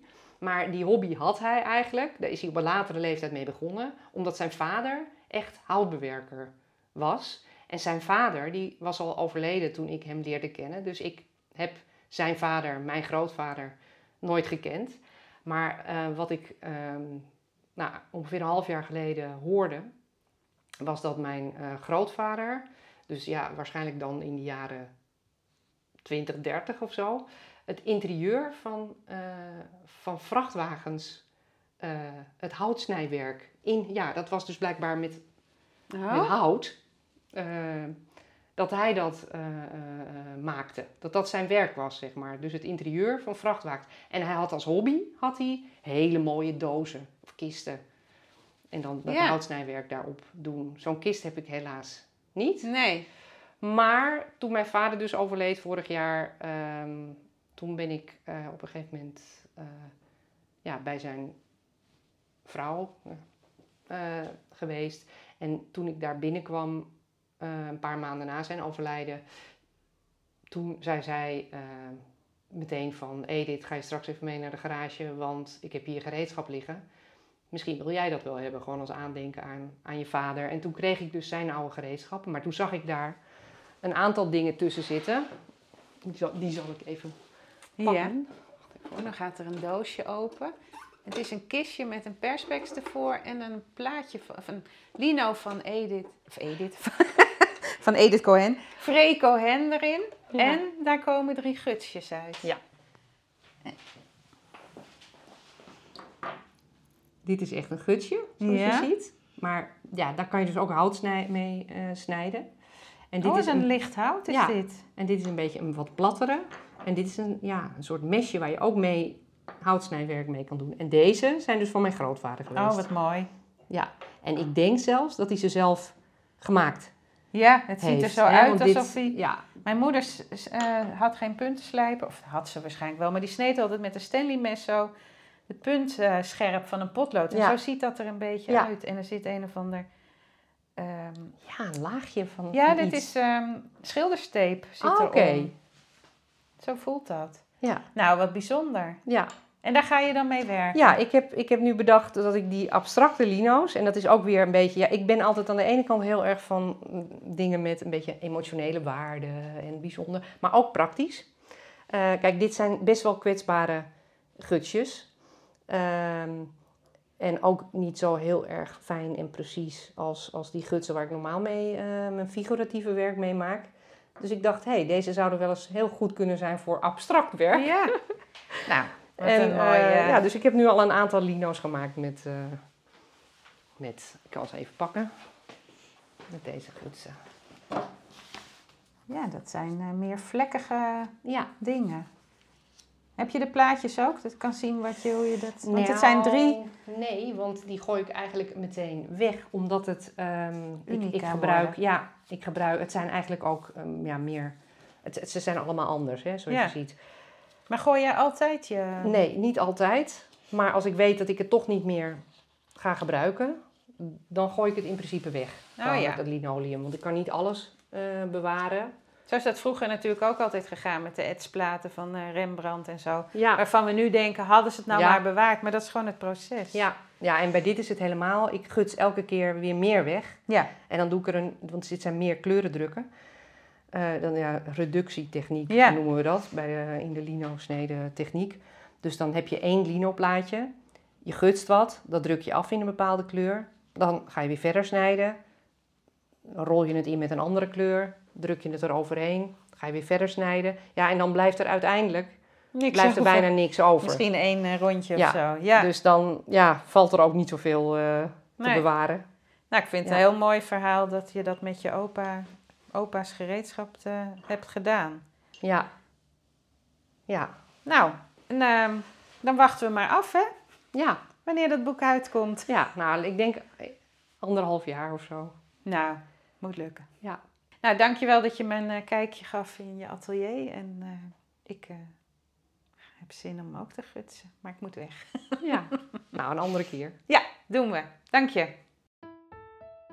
Maar die hobby had hij eigenlijk. Daar is hij op een latere leeftijd mee begonnen. Omdat zijn vader echt houtbewerker was. En zijn vader die was al overleden toen ik hem leerde kennen. Dus ik heb zijn vader, mijn grootvader, nooit gekend. Maar eh, wat ik ehm, nou, ongeveer een half jaar geleden hoorde, was dat mijn eh, grootvader, dus ja, waarschijnlijk dan in de jaren 20, 30 of zo, het interieur van, eh, van vrachtwagens, eh, het houtsnijwerk in, ja, dat was dus blijkbaar met met Oh. hout, eh, dat hij dat maakte. Dat dat zijn werk was, zeg maar. Dus het interieur van vrachtwagens. En hij had als hobby had hij hele mooie dozen of kisten. En dan dat Ja. houtsnijwerk daarop doen. Zo'n kist heb ik helaas niet. Nee. Maar toen mijn vader dus overleed vorig jaar, ehm, toen ben ik eh, op een gegeven moment eh, ja, bij zijn vrouw eh, geweest. En toen ik daar binnenkwam, een paar maanden na zijn overlijden, toen zei zij meteen van Edith, ga je straks even mee naar de garage, want ik heb hier gereedschap liggen. Misschien wil jij dat wel hebben, gewoon als aandenken aan, aan je vader. En toen kreeg ik dus zijn oude gereedschappen, maar toen zag ik daar een aantal dingen tussen zitten. Die zal, die zal ik even. Pakken. Oh, dan gaat er een doosje open. Het is een kistje met een perspex ervoor en een plaatje van, of een lino van Edith. Of Edith. van Edith Cohen. Free Cohen erin. Ja. En daar komen drie gutsjes uit. Ja. Dit is echt een gutje, zoals Ja. je ziet. Maar ja, daar kan je dus ook hout snij- mee eh, snijden. En dit, oh, is is een een, licht hout is Ja. dit. en dit is een beetje een wat plattere. En dit is een, ja, een soort mesje waar je ook mee houtsnijwerk mee kan doen. En deze zijn dus van mijn grootvader geweest. Oh, wat mooi. Ja, en ik denk zelfs dat hij ze zelf gemaakt Ja, het ziet er zo uit alsof dit- hij... Ja, Mijn moeder eh, had geen puntenslijper, of had ze waarschijnlijk wel, maar die sneed altijd met een Stanley mes zo het punt eh, scherp van een potlood. En Ja. zo ziet dat er een beetje Ja. uit. En er zit een of ander... ehm, ja, een laagje van ja, dit is ehm schildersteep zit Ah, oké. Zo voelt dat. Ja, Nou, wat bijzonder. ja. En daar ga je dan mee werken? Ja, ik heb, ik heb nu bedacht dat ik die abstracte lino's, en dat is ook weer een beetje, ja, ik ben altijd aan de ene kant heel erg van mm, dingen met een beetje emotionele waarde en bijzonder, maar ook praktisch. Eh, kijk, dit zijn best wel kwetsbare gutjes. Ehm, en ook niet zo heel erg fijn en precies als, als die gutsen waar ik normaal mee eh, mijn figuratieve werk mee maak. Dus ik dacht, hé, hey, deze zouden wel eens heel goed kunnen zijn voor abstract werk. Ja. nou, wat En, een mooie... eh, ja, dus ik heb nu al een aantal lino's gemaakt met, eh, met ik kan ze even pakken, met deze gutsen. ja, dat zijn eh, meer vlekkige Ja, dingen. Heb je de plaatjes ook? Dat kan zien wat je, hoe je dat... Want het Nou, zijn drie... Nee, want die gooi ik eigenlijk meteen weg, omdat het, ehm, ik, ik gebruik, worden. ja, ik gebruik, het zijn eigenlijk ook, ehm, ja, meer, het, het- ze zijn allemaal anders, hè, zoals Ja. je ziet. Maar gooi jij altijd je... Nee, niet altijd, maar als ik weet dat ik het toch niet meer ga gebruiken, dan gooi ik het in principe weg. Oh ja. Dat linoleum, want ik kan niet alles eh, bewaren. Zo is dat vroeger natuurlijk ook altijd gegaan met de etsplaten van eh, Rembrandt en zo. Ja, Waarvan we nu denken, hadden ze het nou Ja. maar bewaard? Maar dat is gewoon het proces. ja, ja, en bij dit is het helemaal, ik guts elke keer weer meer weg. Ja. En dan doe ik er een, want dit zijn meer kleurendrukken. Eh dan ja, reductietechniek Ja. noemen we dat bij de, in de lino-snede techniek. Dus dan heb je één lino-plaatje, je gutst wat, dat druk je af in een bepaalde kleur. Dan ga je weer verder snijden, dan rol je het in met een andere kleur, druk je het eroverheen, ga je weer verder snijden. Ja, en dan blijft er uiteindelijk Niks blijft er bijna niks over. Misschien één eh, rondje Ja. of zo. Ja. Dus dan ja, valt er ook niet zoveel eh te Nee. bewaren. Nou, ik vind het Ja. een heel mooi verhaal dat je dat met je opa, opa's gereedschap eh, hebt gedaan. Ja. Ja. Nou, en, ehm, dan wachten we maar af, hè? Ja. Wanneer dat boek uitkomt. Ja, nou, ik denk anderhalf jaar of zo. Nou, moet lukken. Ja. Nou, dankjewel dat je me een eh, kijkje gaf in je atelier. En eh, ik eh, heb zin om ook te gutsen, maar ik moet weg. Ja. nou, een andere keer. Ja, doen we. Dank je.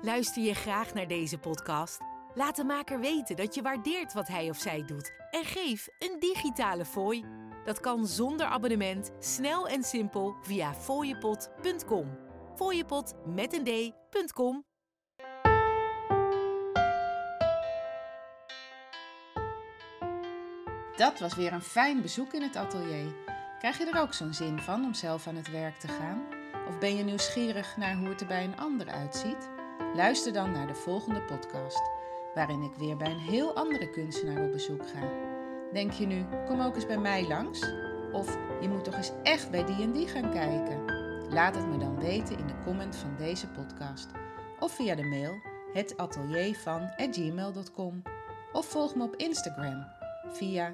Luister je graag naar deze podcast? Laat de maker weten dat je waardeert wat hij of zij doet en geef een digitale fooi. Dat kan zonder abonnement, snel en simpel via fooiepot.com. Fooiepot met een d.com. Dat was weer een fijn bezoek in het atelier. Krijg je er ook zo'n zin van om zelf aan het werk te gaan? Of ben je nieuwsgierig naar hoe het er bij een ander uitziet? Luister dan naar de volgende podcast, waarin ik weer bij een heel andere kunstenaar op bezoek ga. Denk je nu, kom ook eens bij mij langs? Of je moet toch eens echt bij die en die gaan kijken? Laat het me dan weten in de comment van deze podcast. Of via de mail hetateliervan@gmail.com Of volg me op Instagram via